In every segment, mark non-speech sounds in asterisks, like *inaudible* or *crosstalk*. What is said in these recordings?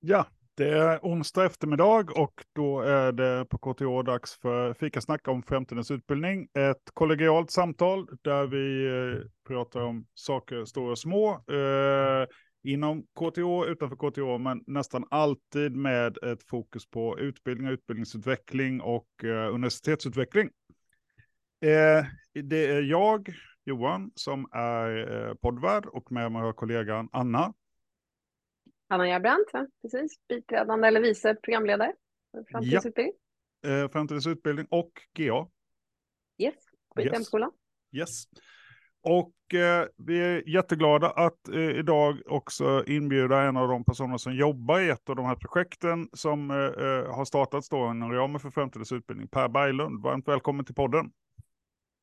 Ja, det är onsdag eftermiddag och då är det på KTH dags för fikasnack om framtidens utbildning. Ett kollegialt samtal där vi eh, pratar om saker stora och små. Eh, inom KTH, utanför KTH, men nästan alltid med ett fokus på utbildning, utbildningsutveckling och eh, universitetsutveckling. Eh, det är jag, Johan, som är eh, poddvärd och med mig har kollegan Anna. Anna Järbrandt, precis. Biträdande eller vice programledare för framtidsutbildning. Ja. Eh, framtidsutbildning och GA. Yes, på ITM-skolan. Yes. yes. Och eh, vi är jätteglada att eh, idag också inbjuda en av de personer som jobbar i ett av de här projekten som eh, eh har startats då inom ramen för framtidens utbildning. Per Berglund, varmt välkommen till podden.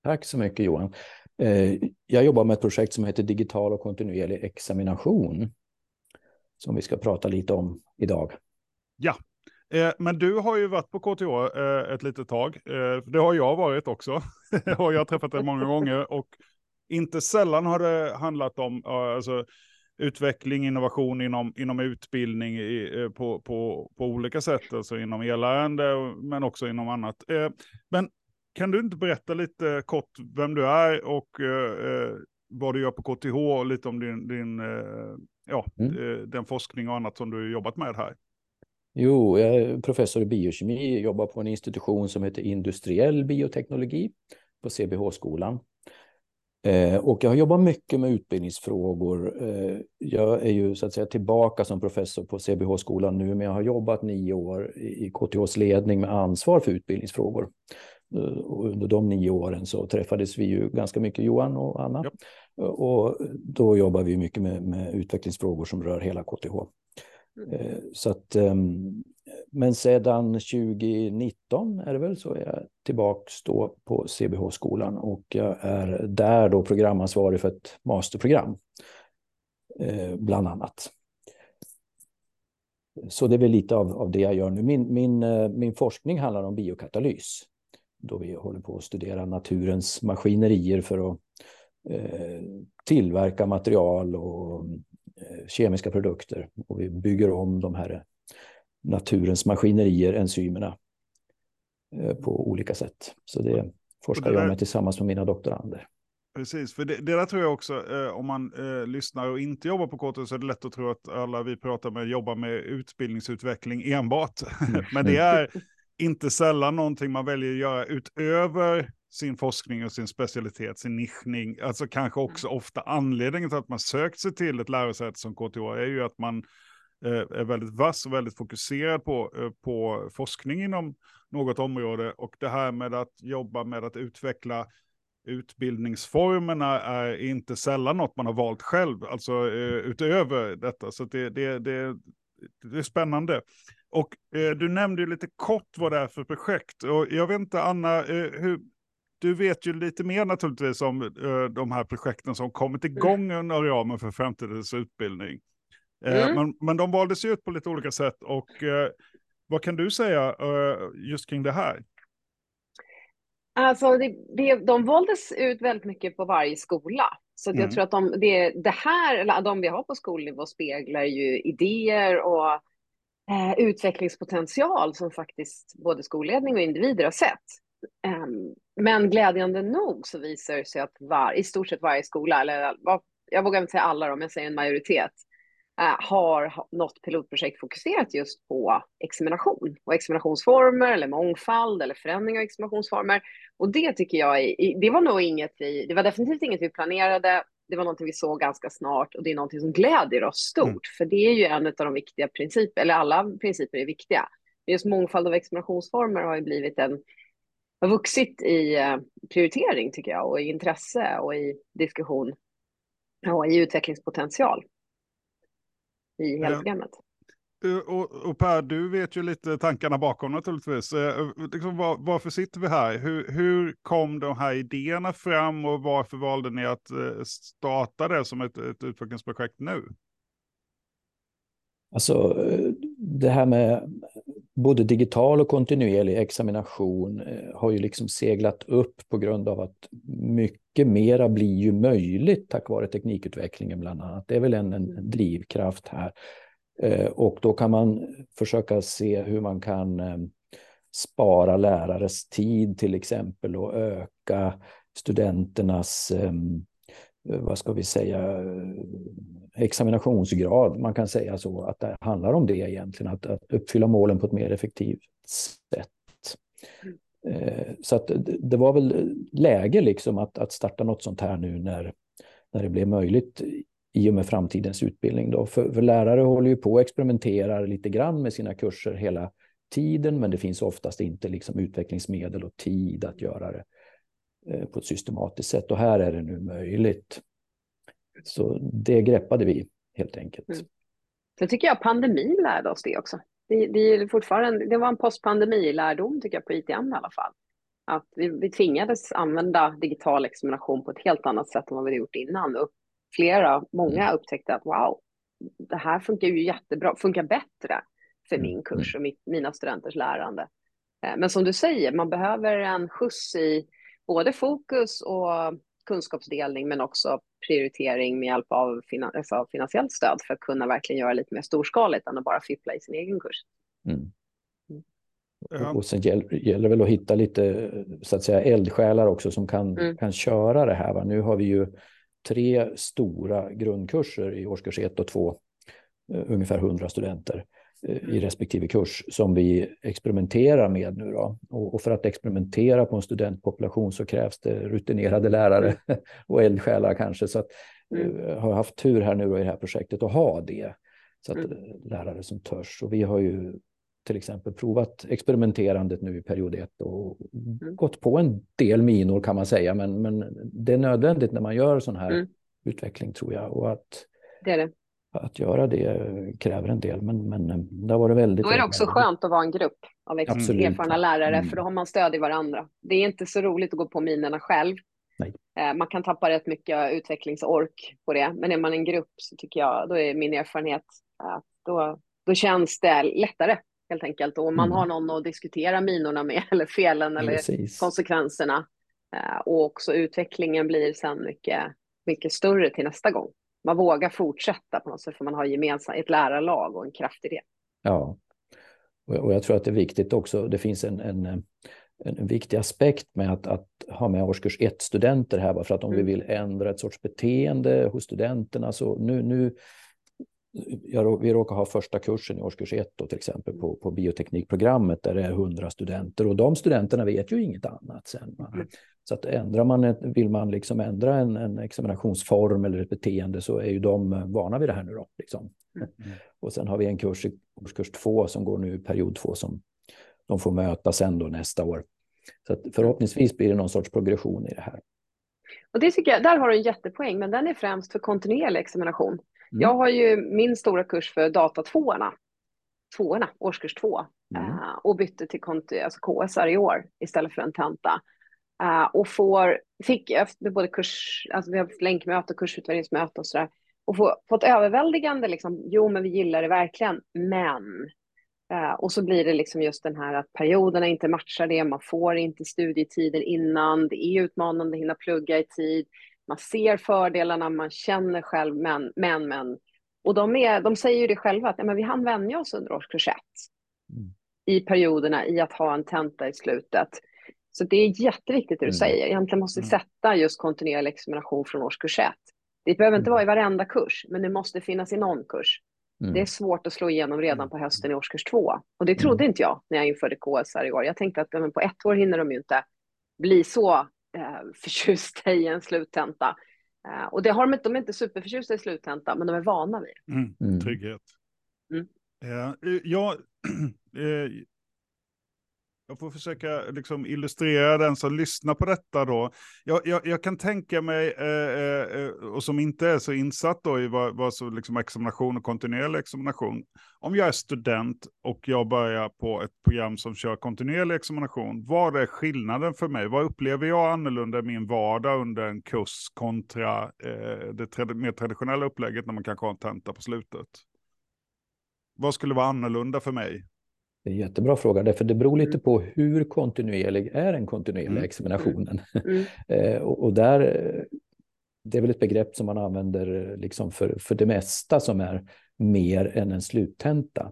Tack så mycket Johan. Eh, jag jobbar med ett projekt som heter Digital och kontinuerlig examination som vi ska prata lite om idag. Ja, eh, men du har ju varit på KTH eh, ett litet tag. Eh, det har jag varit också. *laughs* och jag har träffat dig många gånger. Och inte sällan har det handlat om alltså, utveckling, innovation inom, inom utbildning i, eh, på, på, på olika sätt. Alltså inom elärende men också inom annat. Eh, men kan du inte berätta lite kort vem du är och eh, vad du gör på KTH och lite om din, din ja, mm. Eh, den forskning och annat som du jobbat med här? Jo, jag är professor i biokemi, jobbar på en institution som heter industriell bioteknologi på CBH-skolan. Eh, och jag har jobbat mycket med utbildningsfrågor. Eh, jag är ju så att säga tillbaka som professor på CBH-skolan nu, men jag har jobbat nio år i KTHs ledning med ansvar för utbildningsfrågor. Och under de nio åren så träffades vi ju ganska mycket, Johan och Anna. Ja. Och då jobbar vi mycket med, med utvecklingsfrågor som rör hela KTH. Mm. Eh, så att, ehm, men sedan 2019 är det väl så är jag tillbaka då på CBH-skolan och jag är där då programansvarig för ett masterprogram, eh, bland annat. Så det är väl lite av, av det jag gör nu. Min, min, eh, min forskning handlar om biokatalys, då vi håller på att studera naturens maskinerier för att tillverka material och eh, kemiska produkter. Och vi bygger om de här naturens maskinerier, enzymerna, eh, på olika sätt. Så det forskar det där... jag med tillsammans med mina doktorander. Precis, för det, det där tror jag också, eh, om man eh, lyssnar och inte jobbar på KTH så är det lätt att tro att alla vi pratar med jobbar med utbildningsutveckling enbart. *laughs* Men det är inte sällan någonting man väljer att göra utöver sin forskning och sin specialitet, sin nischning. Alltså kanske mm. också ofta anledningen till att man sökt sig till ett lärosäte som KTH är ju att man eh, är väldigt vass och väldigt fokuserad på, eh, på forskning inom något område. Och det här med att jobba med att utveckla utbildningsformerna är inte sällan något man har valt själv, alltså eh, utöver detta. Så det, det, det, det är spännande. Och eh, du nämnde ju lite kort vad det är för projekt. Och jag vet inte, Anna, eh, hur, du vet ju lite mer naturligtvis om uh, de här projekten som kommit mm. igång under ramen för framtidens utbildning. Uh, mm. men, men de valdes ut på lite olika sätt och uh, vad kan du säga just kring det här? Alltså, det, det, de valdes ut väldigt mycket på varje skola. Så mm. jag tror att de, det, det här, eller de vi har på skolnivå speglar ju idéer och eh, utvecklingspotential som faktiskt både skolledning och individer har sett. Um, men glädjande nog så visar det sig att var, i stort sett varje skola, eller jag vågar inte säga alla om jag säger en majoritet, uh, har något pilotprojekt fokuserat just på examination och examinationsformer eller mångfald eller förändring av examinationsformer. Och det tycker jag, är, det var nog inget vi, det var definitivt inget vi planerade, det var någonting vi såg ganska snart och det är någonting som glädjer oss stort, mm. för det är ju en av de viktiga principerna, eller alla principer är viktiga. Just mångfald av examinationsformer har ju blivit en har vuxit i eh, prioritering tycker jag och i intresse och i diskussion och i utvecklingspotential i hela ja. programmet. Eh, och, och, Per, du vet ju lite tankarna bakom naturligtvis. Eh, liksom var, varför sitter vi här? Hur, hur kom de här idéerna fram och varför valde ni att starta det som ett, ett utvecklingsprojekt nu? Alltså, det här med både digital och kontinuerlig examination eh, har ju liksom seglat upp på grund av att mycket mera blir ju möjligt tack vare teknikutvecklingen bland annat. Det är väl en, en drivkraft här. Och då kan man försöka se hur man kan spara lärares tid till exempel och öka studenternas vad ska vi säga, examinationsgrad. Man kan säga så att det handlar om det egentligen, att, att uppfylla målen på ett mer effektivt sätt. Mm. Så att det var väl läge liksom att, att starta något sånt här nu när, när det blev möjligt i och med framtidens utbildning. Då. För, för lärare håller ju på och experimenterar lite grann med sina kurser hela tiden, men det finns oftast inte liksom utvecklingsmedel och tid att göra det Eh, på ett systematiskt sätt. Och här är det nu möjligt. Så det greppade vi helt enkelt. Mm. Så tycker jag pandemin lärde oss det också. Det, det, är fortfarande, det var en postpandemilärdom tycker jag på ITM i alla fall. Att vi, vi tvingades använda digital examination på ett helt annat sätt än vad vi gjort innan. Och flera, många mm. upptäckte att wow, det här funkar ju jättebra, funkar bättre för mm. min kurs och mitt, mina studenters lärande. Eh, men som du säger, man behöver en skjuts i både fokus och kunskapsdelning men också prioritering med hjälp av finan alltså finansiellt stöd för att kunna verkligen göra lite mer storskaligt än att bara fippla i sin egen kurs. Mm. Mm. Och sen gäller, gäller det väl att hitta lite så att säga eldsjälar också som kan, mm. kan köra det här. Va? Nu har vi ju tre stora grundkurser i årskurs 1 och 2, uh, ungefär 100 studenter. I respektive kurs som vi experimenterar med nu. Då. Och, för att experimentera på en studentpopulation så krävs det rutinerade lärare *laughs* och eldsjälar kanske. Så att, mm. Eh, har haft tur här nu i det här projektet att ha det. Så att mm. Eh, lärare som törs. Och vi har ju till exempel provat experimenterandet nu i period 1 och mm. gått på en del minor kan man säga. Men, men det är nödvändigt när man gör sån här mm. utveckling tror jag. Och att, det är det att göra det kräver en del, men, men eh, det har varit väldigt... Då är det också skönt att vara en grupp av Absolut. erfarna lärare, mm. för då har man stöd i varandra. Det är inte så roligt att gå på minerna själv. Nej. Eh, man kan tappa rätt mycket utvecklingsork på det, men är man en grupp så tycker jag, då är min erfarenhet att då, då känns det lättare helt enkelt. Och man mm. har någon att diskutera minorna med, *laughs* eller felen eller Precis. konsekvenserna. Eh, och också utvecklingen blir sen mycket, mycket större till nästa gång man vågar fortsätta på något sätt för man har gemensamt ett lärarlag och en kraft i det. Ja, och jag tror att det är viktigt också. Det finns en, en, en viktig aspekt med att, att ha med årskurs 1-studenter här, för att om mm. vi vill ändra ett sorts beteende hos studenterna så nu, nu jag, vi råkar ha första kursen i årskurs 1 till exempel på, på bioteknikprogrammet där det är 100 studenter och de studenterna vet ju inget annat sen. Mm. Så att ändrar man ett, vill man liksom ändra en, en examinationsform eller ett beteende så är ju de vana vid det här nu då. Liksom. Mm. *laughs* Och sen har vi en kurs i årskurs 2 som går nu period 2 som de får möta sen då nästa år. Så att förhoppningsvis blir det någon sorts progression i det här. Och det tycker jag, där har du en jättepoäng, men den är främst för kontinuerlig examination. Mm. Jag har ju min stora kurs för datatvåorna, tvåorna, årskurs två, mm. uh, och bytte till alltså KSR i år istället för en tenta. Uh, och får, fick efter både kurs, alltså vi har haft länkmöte och kursutvärderingsmöte och sådär, och få, fått överväldigande liksom, jo men vi gillar det verkligen, men uh, och så blir det liksom just den här att perioderna inte matchar det, man får inte studietiden innan, det är utmanande att hinna plugga i tid, man ser fördelarna, man känner själv, men, men, men. Och de, är, de säger ju det själva, att ja, men vi hann vänja oss under årskurs ett mm. i perioderna i att ha en tenta i slutet. Så det är jätteviktigt det du mm. säger. Egentligen måste vi mm. sätta just kontinuerlig examination från årskurs ett. Det behöver inte mm. vara i varenda kurs, men det måste finnas i någon kurs. Mm. Det är svårt att slå igenom redan mm. på hösten i årskurs två. Och det trodde inte jag när jag införde KSR i år. Jag tänkte att men på ett år hinner de ju inte bli så *laughs* förtjusta i en sluttenta. Eh, och det har de, de är inte superförtjusta i sluttenta, men de är vana vid det. Mm. Trygghet. Mm. Eh, ja, *clears throat* eh, jag får försöka liksom illustrera den som lyssnar på detta då. Jag, jag, jag kan tänka mig, eh, eh, eh och som inte är så insatt då i vad, vad så liksom examination och kontinuerlig examination. Om jag är student och jag börjar på ett program som kör kontinuerlig examination, vad är skillnaden för mig? Vad upplever jag annorlunda i min vardag under en kurs kontra eh, det trad mer traditionella upplägget när man kanske har en tenta på slutet? Vad skulle vara annorlunda för mig? Det är en jättebra fråga, därför det beror lite mm. på hur kontinuerlig är den kontinuerliga mm. examinationen. Mm. *laughs* Eh, och, där, det är väl ett begrepp som man använder liksom för, för det mesta som är mer än en sluttenta.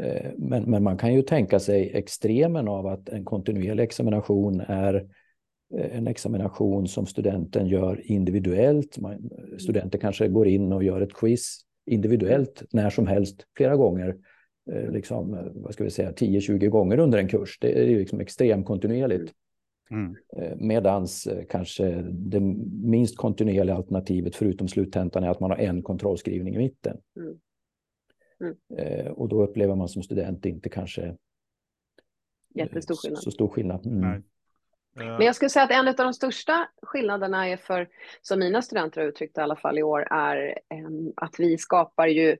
Eh, men, men man kan ju tänka sig extremen av att en kontinuerlig examination är eh, en examination som studenten gör individuellt. Man, studenten kanske går in och gör ett quiz individuellt när som helst, flera gånger, eh, liksom, vad ska vi säga, 10-20 gånger under en kurs. Det är ju liksom extremt kontinuerligt. Mm. Medans kanske det minst kontinuerliga alternativet förutom sluttentan är att man har en kontrollskrivning i mitten. Mm. Mm. Eh, och då upplever man som student inte kanske eh, Jättestor skillnad. så stor skillnad. Mm. Men jag skulle säga att en av de största skillnaderna är för, som mina studenter har uttryckt i alla fall i år, är um, att vi skapar ju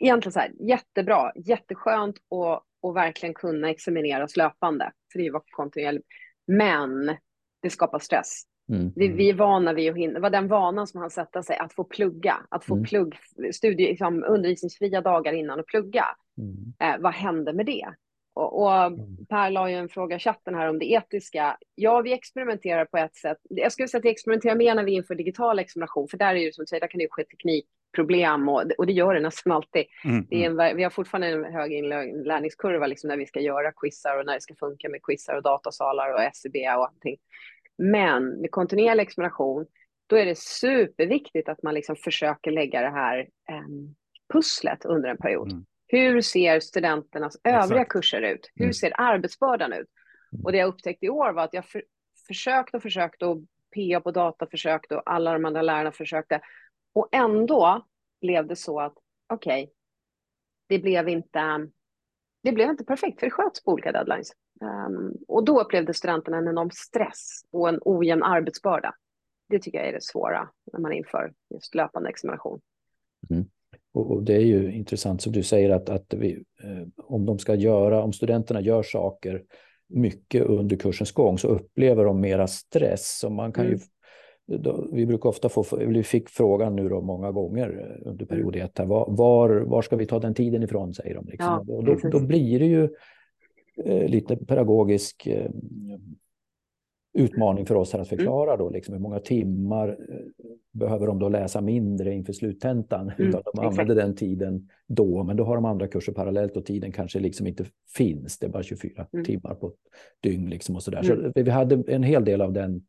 egentligen så här jättebra, jätteskönt och, och verkligen kunna examineras löpande. För det är kontinuerligt. Men det skapar stress. Mm. Vi, mm. vi, är vana vid att hinna, det var den vanan som han sätta sig, att få plugga, att få mm. plugg, studie, liksom, undervisningsfria dagar innan och plugga. Mm. Eh, vad hände med det? Och, och mm. Per la ju en fråga i chatten här om det etiska. Ja, vi experimenterar på ett sätt. Jag skulle säga att vi experimenterar mer när vi inför digital examination, för där är det som du säger, där kan det ske teknikproblem och, och det gör det nästan alltid. Mm. Det är en, vi har fortfarande en hög inlärningskurva liksom, när vi ska göra quizar och när det ska funka med quizar och datasalar och SCB och allting. Men med kontinuerlig examination, då är det superviktigt att man liksom försöker lägga det här eh, pusslet under en period. Mm. Hur ser studenternas Exakt. övriga kurser ut? Hur mm. ser arbetsbördan ut? Mm. Och det jag upptäckte i år var att jag för, försökte och försökte och PA på data försökte och alla de andra lärarna försökte. Och ändå blev det så att okej, okay, det blev inte det blev inte perfekt för det sköts på olika deadlines. Um, och då upplevde studenterna en enorm stress och en ojämn arbetsbörda. Det tycker jag är det svåra när man inför just löpande examination. Mm. Och, och, det är ju intressant som du säger att, att vi, eh, om de ska göra, om studenterna gör saker mycket under kursens gång så upplever de mera stress. Så man kan mm. ju, då, vi brukar ofta få, vi fick frågan nu då många gånger under period ett, var, var, var ska vi ta den tiden ifrån, säger de. Liksom. Ja, och då, då, blir det ju Eh, lite pedagogisk eh, utmaning för oss här att mm. förklara då, liksom hur många timmar eh, behöver de då läsa mindre inför sluttentan. Mm, utan de använder den tiden då, men då har de andra kurser parallellt och tiden kanske liksom inte finns. Det är bara 24 mm. timmar på ett dygn liksom och sådär. Mm. Så vi hade en hel del av den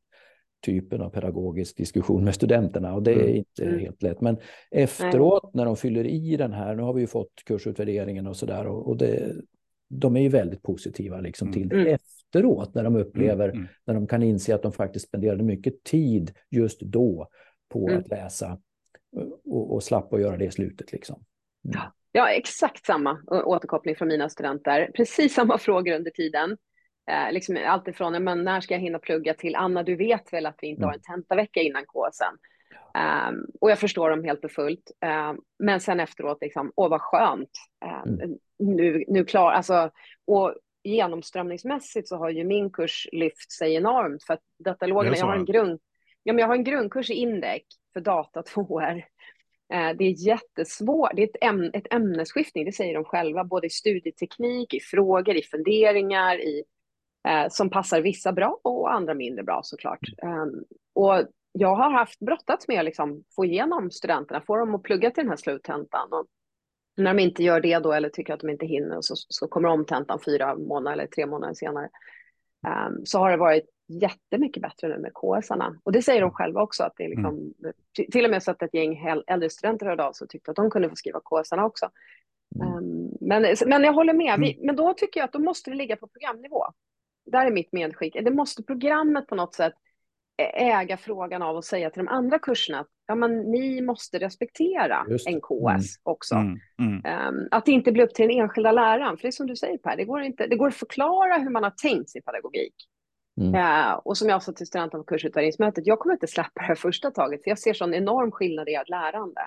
typen av pedagogisk diskussion med studenterna och det är mm. inte mm. helt lätt. Men efteråt Nej. när de fyller i den här, nu har vi ju fått kursutvärderingen och sådär och, och det, de är ju väldigt positiva liksom mm. till det mm. efteråt när de upplever, mm. när de kan inse att de faktiskt spenderade mycket tid just då på mm. att läsa och, och slappa att göra det i slutet. Liksom. Mm. Ja, exakt samma återkoppling från mina studenter. Precis samma *laughs* frågor under tiden. Eh, liksom allt ifrån men när ska jag hinna plugga till Anna, du vet väl att vi inte har en tentavecka innan KSen. Um, och jag förstår dem helt och fullt. Um, men sen efteråt, liksom, åh vad skönt. Um, mm. Nu, nu klar, alltså, och genomströmningsmässigt så har ju min kurs lyft sig enormt. För att datalogerna, jag har en grund, ja, men jag har en grundkurs i Indec för data *laughs* 2 uh, det är jättesvårt, det är ett, äm ett ämnesskiftning, det säger de själva, både i studieteknik, i frågor, i funderingar, i, uh, som passar vissa bra och andra mindre bra såklart. Um, och jag har haft brottats med att liksom, få igenom studenterna, få dem att plugga till den här sluttentan. Och när de inte gör det då eller tycker att de inte hinner så, så kommer omtentan fyra månader eller tre månader senare. Um, så har det varit jättemycket bättre nu med KS-arna. Och det säger de själva också, att det är liksom, mm. till och med så att ett gäng äldre studenter hörde av sig och tyckte att de kunde få skriva KS-arna också. Mm. Um, men, men jag håller med, Vi, mm. men då tycker jag att då måste det ligga på programnivå. Där är mitt medskick. Det måste programmet på något sätt äga frågan av att säga till de andra kurserna att ja, men ni måste respektera en KS mm. också. Mm. Mm. Um, att det inte blir upp till den enskilda läraren, för det är som du säger Per, det går, inte, det går att förklara hur man har tänkt sin pedagogik. Uh, och som jag sa till studenterna på kursutvärderingsmötet, jag kommer inte släppa det här första taget, för jag ser sån enorm skillnad i ert lärande.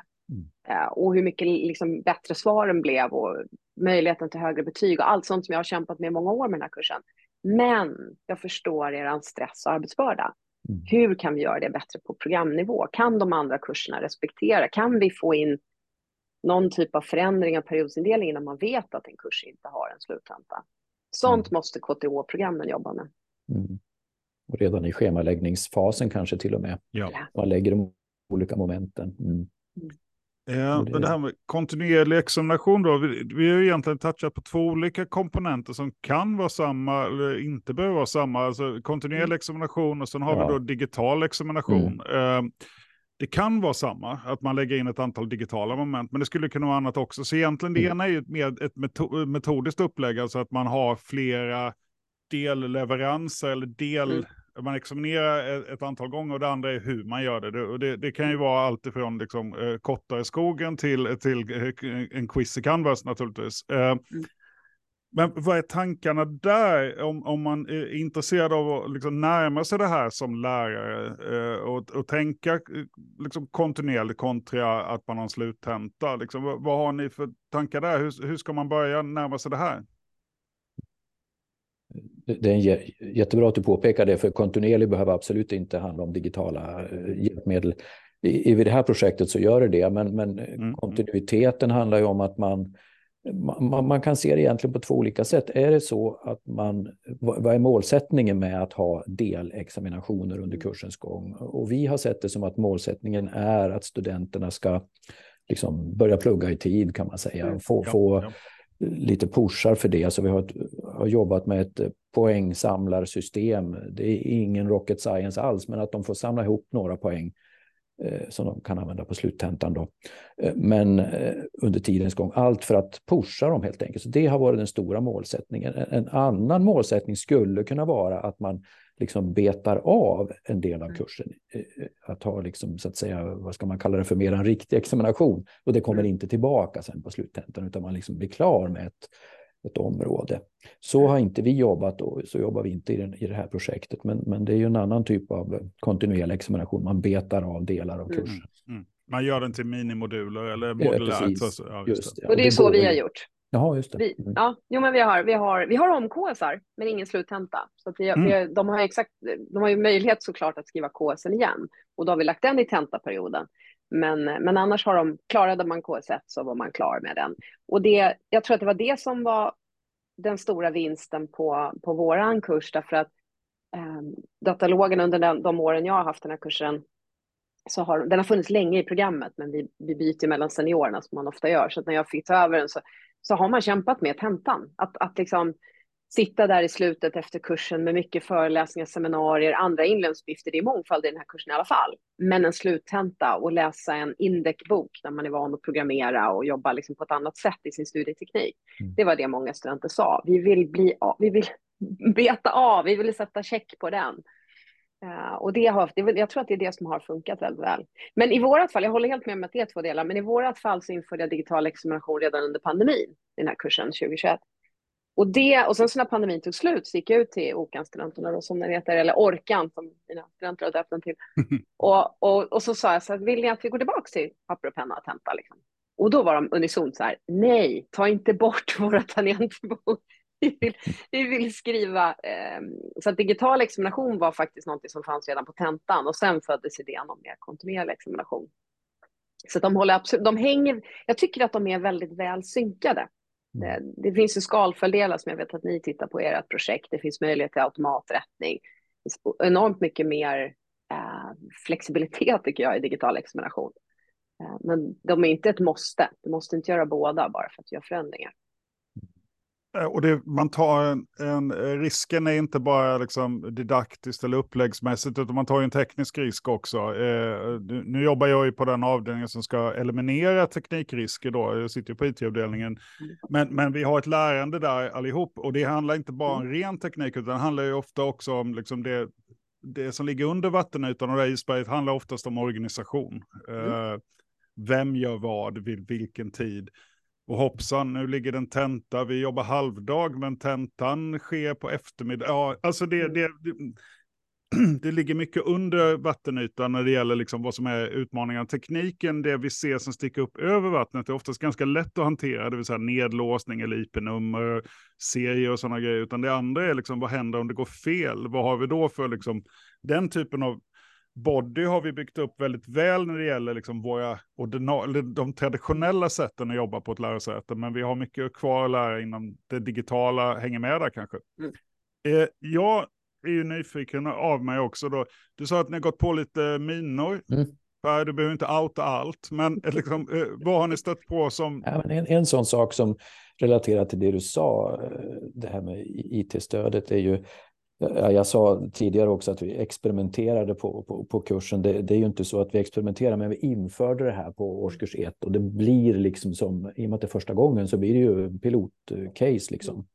Uh, och hur mycket liksom, bättre svaren blev och möjligheten till högre betyg och allt sånt som jag har kämpat med i många år med den här kursen. Men jag förstår er stress och arbetsbörda. Mm. Hur kan vi göra det bättre på programnivå? Kan de andra kurserna respektera? Kan vi få in någon typ av förändring av periodsindelningen när man vet att en kurs inte har en sluttenta? Sånt mm. måste KTH-programmen jobba med. Mm. Och redan i schemaläggningsfasen kanske till och med. Ja. Man lägger de olika momenten. Ja, det... det här med kontinuerlig examination då, vi, vi har ju egentligen touchat på två olika komponenter som kan vara samma eller inte behöver vara samma. Alltså kontinuerlig mm. examination och sen har ja. vi då digital examination. Mm. Uh, det kan vara samma, att man lägger in ett antal digitala moment, men det skulle kunna vara annat också. Så egentligen det mm. ena är ju med ett metodiskt upplägg, alltså att man har flera delleveranser eller del... Mm man examinerar ett antal gånger och det andra är hur man gör det. Det, det, det kan ju vara allt ifrån liksom, eh, kortare skogen till, till eh, en quiz i Canvas naturligtvis. Eh, mm. Men vad är tankarna där om, om man är intresserad av att liksom närma sig det här som lärare och, och tänka liksom kontinuerligt kontra att man har en sluttenta? Liksom, vad, vad har ni för tankar där? Hur, hur ska man börja närma sig det här? Det är jättebra att du påpekar det, för kontinuerlig behöver absolut inte handla om digitala eh, hjälpmedel. I, I det här projektet så gör det det, men, men mm. kontinuiteten handlar ju om att man, man, man, kan se det egentligen på två olika sätt. Är det så att man, vad är målsättningen med att ha delexaminationer under kursens gång? Och vi har sett det som att målsättningen är att studenterna ska liksom börja plugga i tid kan man säga. Mm. Få, få lite pushar för det. Alltså vi har, ett, har jobbat med ett poängsamlarsystem. Det är ingen rocket science alls, men att de får samla ihop några poäng eh, som de kan använda på sluttentan. Då. Eh, men eh, under tidens gång, allt för att pusha dem helt enkelt. Så det har varit den stora målsättningen. En, en annan målsättning skulle kunna vara att man liksom betar av en del av mm. kursen. Att ha, liksom, så att säga, vad ska man kalla det för, mer en riktig examination. Och det kommer mm. inte tillbaka sen på sluttentan, utan man liksom blir klar med ett, ett område. Så mm. har inte vi jobbat och så jobbar vi inte i, den, i det här projektet. Men, men det är ju en annan typ av kontinuerlig examination. Man betar av delar av kursen. Mm. Mm. Man gör den till minimoduler eller modulärt. Ja, så, ja, just det. Och det är så vi har gjort. Jaha, just det. Vi, mm. ja, jo, men vi har, vi har, vi har omKSar, men ingen sluttenta. Så att vi, mm. vi, de, har exakt, de har ju möjlighet såklart att skriva KSen igen. Och då har vi lagt den i tentaperioden. Men, men annars har de, klarade man KS1 så var man klar med den. Och det, jag tror att det var det som var den stora vinsten på, på våran kurs, därför att eh, datalogen under den, de åren jag har haft den här kursen, så har, den har funnits länge i programmet, men vi, vi byter mellan seniorerna som man ofta gör. Så när jag fick ta över den så så har man kämpat med tentan. Att, att liksom sitta där i slutet efter kursen med mycket föreläsningar, seminarier, andra inlämningsuppgifter. Det är mångfald i den här kursen i alla fall. Men en sluttenta och läsa en indexbok där man är van att programmera och jobba liksom på ett annat sätt i sin studieteknik. Mm. Det var det många studenter sa. Vi vill, bli, vi vill *laughs* beta av, vi vill sätta check på den. Uh, och det har, det, jag tror att det är det som har funkat väldigt väl. Men i vårat fall, jag håller helt med om att det är två delar, men i vårat fall så införde jag digital examination redan under pandemin, i den här kursen 2021. Och, det, och sen så när pandemin tog slut så gick jag ut till OKAN-studenterna, som det heter, eller Orkan som mina studenter har döpt den till. *laughs* och, och, och så sa jag så här, vill ni att vi går tillbaka till papper och penna och tenta? Liksom? Och då var de unisont så här, nej, ta inte bort *laughs* våra tangentbord vi, vill, vi vill skriva. Eh, så att digital examination var faktiskt något som fanns redan på tentan och sen föddes idén om mer kontinuerlig examination. Så de håller absolut, de hänger, jag tycker att de är väldigt väl synkade. Mm. Eh, det, finns ju skalfördelar som jag vet att ni tittar på i ert projekt. Det finns möjlighet till automaträttning. Det finns enormt mycket mer eh, flexibilitet tycker jag i digital examination. Eh, men de är inte ett måste. Du måste inte göra båda bara för att göra förändringar. Eh, och det, man tar en, en, eh, risken är inte bara liksom didaktiskt eller uppläggsmässigt, utan man tar en teknisk risk också. Eh, nu jobbar jag ju på den avdelningen som ska eliminera teknikrisker då, jag sitter ju på it-avdelningen. Men, men vi har ett lärande där allihop, och det handlar inte bara om mm. ren teknik, utan det handlar ju ofta också om liksom det, det som ligger under vattenytan och det isberget handlar oftast om organisation. Mm. Eh, vem gör vad, vid vilken tid. Och hoppsan, nu ligger den tenta, vi jobbar halvdag, men tentan sker på eftermiddag. Ja, alltså det, det, det, *clears throat* det ligger mycket under vattenytan när det gäller liksom vad som är utmaningar. Tekniken, det vi ser som sticker upp över vattnet, är oftast ganska lätt att hantera, det vill säga nedlåsning eller IP-nummer, serier och sådana grejer. Utan det andra är liksom, vad händer om det går fel? Vad har vi då för liksom, den typen av Body har vi byggt upp väldigt väl när det gäller liksom våra de traditionella sätten att jobba på ett lärosäte, men vi har mycket kvar att lära inom det digitala, hänger med där kanske. Mm. Eh, jag är ju nyfiken av mig också då. Du sa att ni har gått på lite minor. Mm. Per, du behöver inte outa allt, men liksom, eh, vad har ni stött på som... Ja, en, en sån sak som relaterar till det du sa, eh, det här med IT-stödet är ju jag sa tidigare också att vi experimenterade på, på, på kursen. Det, det, är ju inte så att vi experimenterar, men vi införde det här på årskurs ett och det blir liksom som, i och med att det är första gången så blir det ju pilotcase liksom.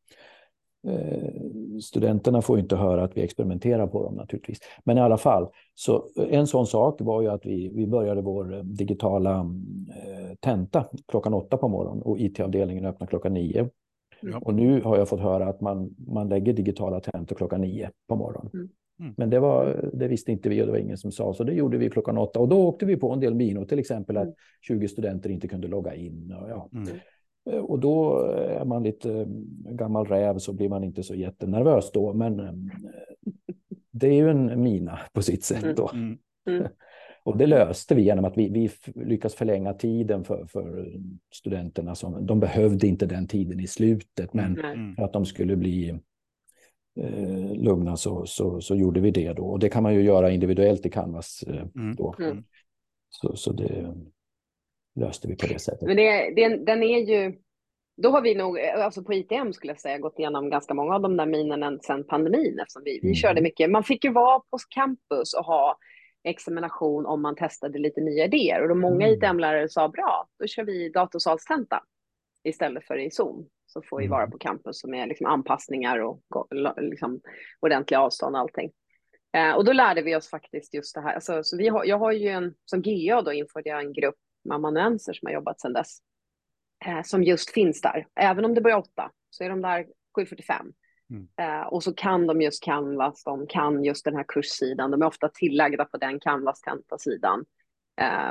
Eh, studenterna får inte höra att vi experimenterar på dem naturligtvis. Men i alla fall, så en sån sak var ju att vi, vi började vår eh, digitala eh, tenta klockan åtta på morgonen och IT-avdelningen öppnar klockan nio. Ja. Och nu har jag fått höra att man, man lägger digitala tentor klockan nio på morgonen. Mm. Mm. Men det, var, det visste inte vi och det var ingen som sa, så det gjorde vi klockan åtta. Och då åkte vi på en del minor, till exempel att 20 mm. studenter inte kunde logga in. Och, ja. Mm. Eh, och då är man lite eh, gammal räv så blir man inte så jättenervös då. Men eh, det är ju en mina på sitt sätt då. Och det löste vi genom att vi, vi lyckas förlänga tiden för, för studenterna. Som, de behövde inte den tiden i slutet, men mm. för att de skulle bli eh, lugna så, så, så, gjorde vi det då. Och det kan man ju göra individuellt i Canvas eh, mm. då. Mm. Så, så det löste vi på det sättet. Men det, det, den är ju, då har vi nog, alltså på ITM skulle jag säga, gått igenom ganska många av de där minerna sedan pandemin eftersom vi, vi mm. körde mycket. Man fick ju vara på campus och ha examination om man testade lite nya idéer. Och då många mm. ITM-lärare sa bra, då kör vi datorsalstenta istället för i Zoom. Så får vi vara mm. på campus med liksom anpassningar och liksom ordentliga avstånd och allting. Eh, och då lärde vi oss faktiskt just det här. Alltså, så vi har, jag har ju en, som GA då införde jag en grupp med amanuenser som har jobbat sedan dess. Eh, som just finns där. Även om det börjar åtta så är de där 7.45. Mm. Uh, och så kan de just Canvas, de kan just den här kurssidan, de är ofta tillagda på den Canvas-tentasidan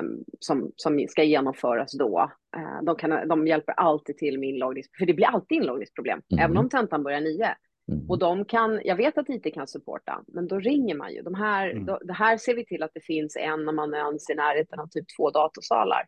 um, som, som ska genomföras då. Uh, de, kan, de hjälper alltid till med inloggning, för det blir alltid inloggningsproblem, mm. även om tentan börjar nio. Mm. Och de kan, jag vet att IT kan supporta, men då ringer man ju. De här, mm. då, det här ser vi till att det finns en amanuens i närheten av typ två datorsalar.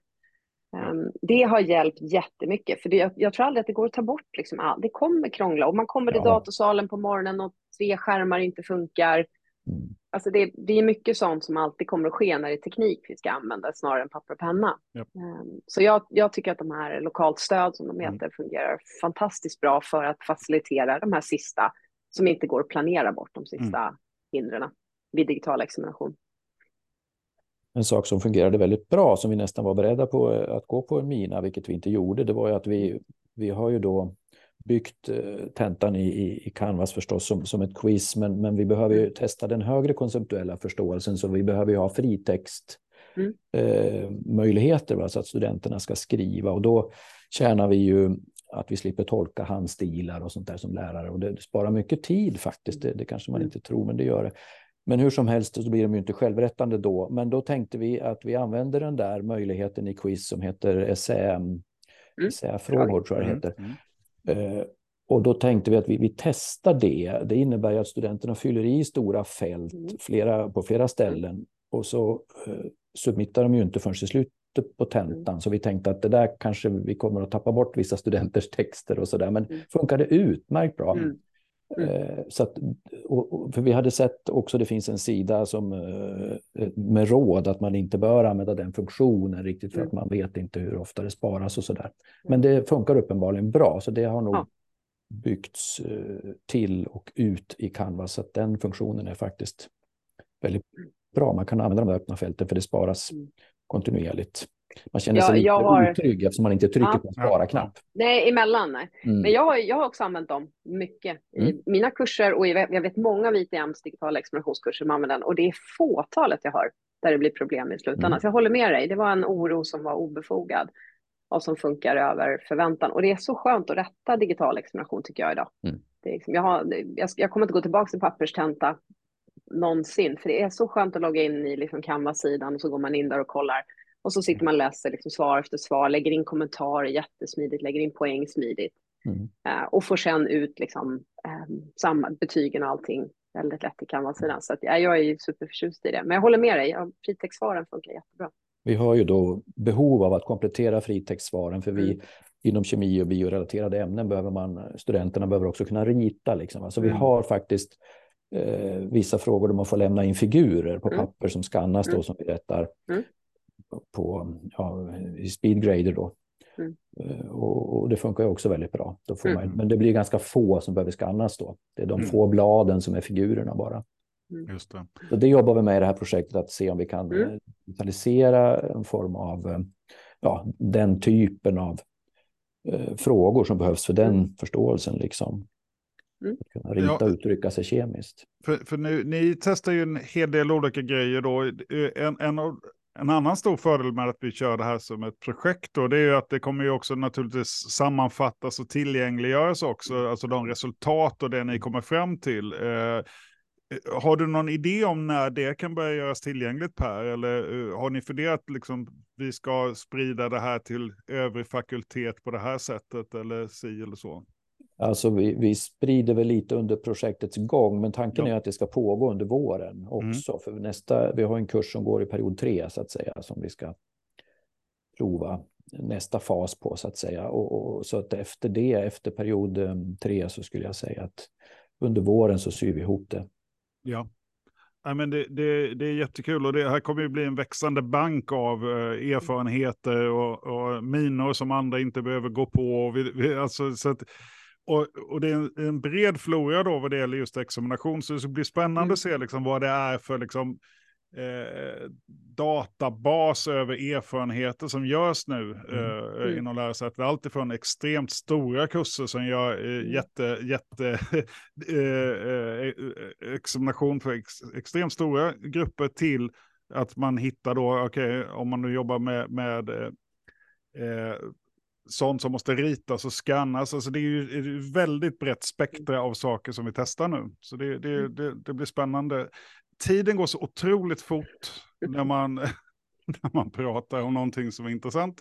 Um, det har hjälpt jättemycket, för det, jag, jag, tror aldrig att det går att ta bort. Liksom, all, det kommer krångla och man kommer till datorsalen på morgonen och tre skärmar inte funkar. Mm. Alltså det, det, är mycket sånt som alltid kommer att ske när det är teknik vi ska använda snarare än papper och penna. Yep. Um, så jag, jag, tycker att de här lokalt stöd som de mm. heter mm. fungerar fantastiskt bra för att facilitera de här sista som inte går att planera bort, de sista mm. hindren vid digital examination en sak som fungerade väldigt bra som vi nästan var beredda på eh, att gå på en mina, vilket vi inte gjorde, det var ju att vi, vi har ju då byggt eh, tentan i, i, i Canvas förstås som, som ett quiz, men, men vi behöver ju testa den högre konceptuella förståelsen, så vi behöver ju ha fritext mm. eh, möjligheter va, så att studenterna ska skriva och då tjänar vi ju att vi slipper tolka handstilar och sånt där som lärare och det sparar mycket tid faktiskt. Det, det kanske man mm. inte tror, men det gör det. Men hur som helst så blir de ju inte självrättande då. Men då tänkte vi att vi använder den där möjligheten i quiz som heter essäfrågor, mm. tror jag det heter. Mm. Mm. Uh, och då tänkte vi att vi, vi testar det. Det innebär ju att studenterna fyller i stora fält mm. flera, på flera ställen. Och så uh, submittar de ju inte förrän i slutet på tentan. Mm. Så vi tänkte att det där kanske vi kommer att tappa bort vissa studenters texter och så där. Men mm. funkade utmärkt bra. Mm. Mm. Eh, så att, och, för vi hade sett också, det finns en sida som, eh, med råd att man inte bör använda den funktionen riktigt för mm. att man vet inte hur ofta det sparas och så där. Men det funkar uppenbarligen bra, så det har nog ja. byggts eh, till och ut i Canvas, så att den funktionen är faktiskt väldigt bra. Man kan använda de öppna fälten för det sparas mm. kontinuerligt. Man känner sig ja, lite har... otrygg eftersom man inte trycker ja. på en spara-knapp. Nej, emellan. Nej. Mm. Men jag har, jag har också använt dem mycket i mm. mina kurser och jag vet många av ITMs digitala examinationskurser som använder den och det är fåtalet jag har där det blir problem i slutändan. Mm. Så jag håller med dig, det var en oro som var obefogad och som funkar över förväntan. Och det är så skönt att rätta digital examination tycker jag idag. Mm. Det är liksom, jag, har, jag, jag kommer inte gå tillbaka till papperstenta någonsin, för det är så skönt att logga in i liksom Canva-sidan och så går man in där och kollar och så sitter man och läser liksom svar efter svar, lägger in kommentarer jättesmidigt, lägger in poäng smidigt. Mm. Uh, och får sen ut liksom, um, samma, betygen och allting väldigt lätt i Canva-sidan. Så att, ja, jag är ju superförtjust i det. Men jag håller med dig, ja, fritextsvaren funkar jättebra. Vi har ju då behov av att komplettera fritextsvaren för vi mm. inom kemi och biorelaterade ämnen behöver man, studenterna behöver också kunna rita. Liksom. Alltså mm. vi har faktiskt eh, vissa frågor där man får lämna in figurer på mm. papper som skannas då mm. som vi rättar. På ja, i speedgrader då. Mm. Eh, och, och, det funkar ju också väldigt bra. Då får mm. man, men det blir ganska få som behöver skannas då. Det är de mm. få bladen som är figurerna bara. Mm. Just det. Så det jobbar vi med i det här projektet, att se om vi kan mm. digitalisera en form av ja, den typen av eh, frågor som behövs för den mm. förståelsen. Liksom. Mm. Kunna rita och ja, uttrycka sig kemiskt. För, för nu, ni testar ju en hel del olika grejer då. En, en, en annan stor fördel med att vi kör det här som ett projekt då, det är ju att det kommer ju också naturligtvis sammanfattas och tillgängliggöras också, alltså de resultat och det ni kommer fram till. Eh, har du någon idé om när det kan börja göras tillgängligt Per? Eller eh, har ni funderat liksom vi ska sprida det här till övrig fakultet på det här sättet eller si eller så? Alltså vi, vi sprider väl lite under projektets gång, men tanken ja. är att det ska pågå under våren mm. också. Mm. För nästa, vi har en kurs som går i period tre så att säga, som vi ska prova nästa fas på så att säga. Och, och så att efter det, efter period eh, tre, så skulle jag säga att under våren så syr vi ihop det. Ja. Ja, men det, det, det är jättekul och det här kommer ju bli en växande bank av eh, erfarenheter och, och minor som andra inte behöver gå på. Vi, vi, alltså, så att, och, och det är en, en, bred flora då vad det gäller just examination. Så det blir spännande mm. att se liksom vad det är för liksom, eh, databas över erfarenheter som görs nu mm. eh, mm. inom lärosätet. Alltifrån extremt stora kurser som gör eh, mm. jätte, jätte *laughs* eh, eh, examination för ex, extremt stora grupper till att man hittar då, okej, okay, om man nu jobbar med, med eh, sånt som måste ritas och skannas. Alltså det är ju ett väldigt brett spektra av saker som vi testar nu. Så det, det, mm. det, det blir spännande tiden går så otroligt fort när man, *laughs* när man pratar om någonting som är intressant.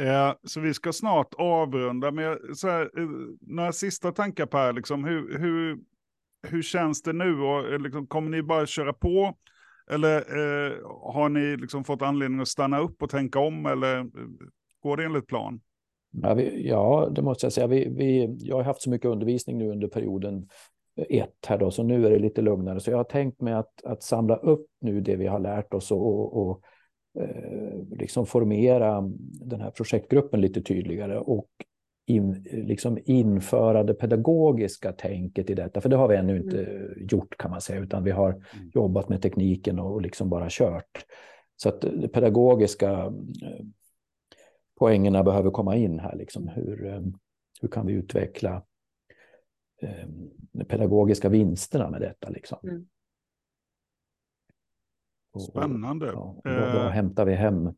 Eh, så vi ska snart avrunda så här, eh, några sista tankar Per, liksom, hur, hur, hur känns det nu? Och, eh, liksom, kommer ni bara köra på? Eller eh, har ni liksom fått anledning att stanna upp och tänka om? Eller eh, går det enligt plan? Ja, vi, ja det måste jag säga. Vi, vi, jag har haft så mycket undervisning nu under perioden ett här då, så nu är det lite lugnare. Så jag har tänkt mig att, att samla upp nu det vi har lärt oss och, och eh, liksom formera den här projektgruppen lite tydligare och in, liksom införa det pedagogiska tänket i detta. För det har vi ännu inte mm. gjort kan man säga, utan vi har mm. jobbat med tekniken och liksom bara kört. Så att de pedagogiska eh, poängerna behöver komma in här. Liksom. Hur, eh, hur kan vi utveckla eh, de pedagogiska vinsterna med detta. Liksom. Mm. Spännande. Och, ja, då, då, eh. hämtar vi hem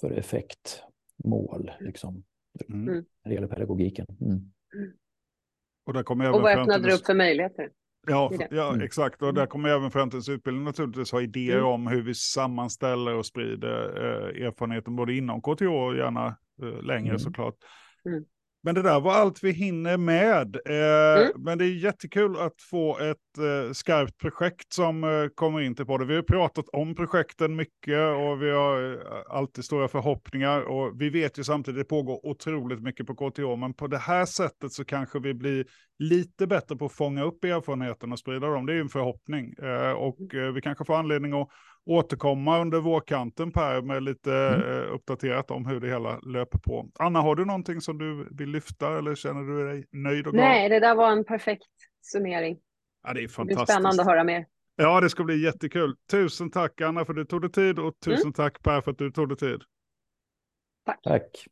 för effektmål liksom, mm. när det gäller pedagogiken. Mm. Och, där kommer och vad öppnade det upp för möjligheter? Ja, ja mm. exakt. Och där kommer även framtidens utbildning naturligtvis ha idéer mm. om hur vi sammanställer och sprider eh, erfarenheten både inom KTH och gärna eh, längre mm. såklart. Mm. Men det där var allt vi hinner med. Eh, mm. Men det är jättekul att få ett eh, skarpt projekt som eh, kommer in till podden. Vi har pratat om projekten mycket och vi har eh, alltid stora förhoppningar. Och vi vet ju samtidigt att det pågår otroligt mycket på KTH. Men på det här sättet så kanske vi blir lite bättre på att fånga upp erfarenheten och sprida dem. Det är ju en förhoppning. Eh, och mm. eh, vi kanske får anledning att återkomma under vårkanten Per med lite mm. eh, uppdaterat om hur det hela löper på. Anna, har du någonting som du vill lyfta eller känner du dig nöjd och glad? Nej, det där var en perfekt summering. Ja, det är fantastiskt. Det blir spännande att höra mer. Ja, det ska bli jättekul. Tusen tack Anna för att du tog dig tid och tusen mm. tack Per för att du tog dig tid. Tack. Tack.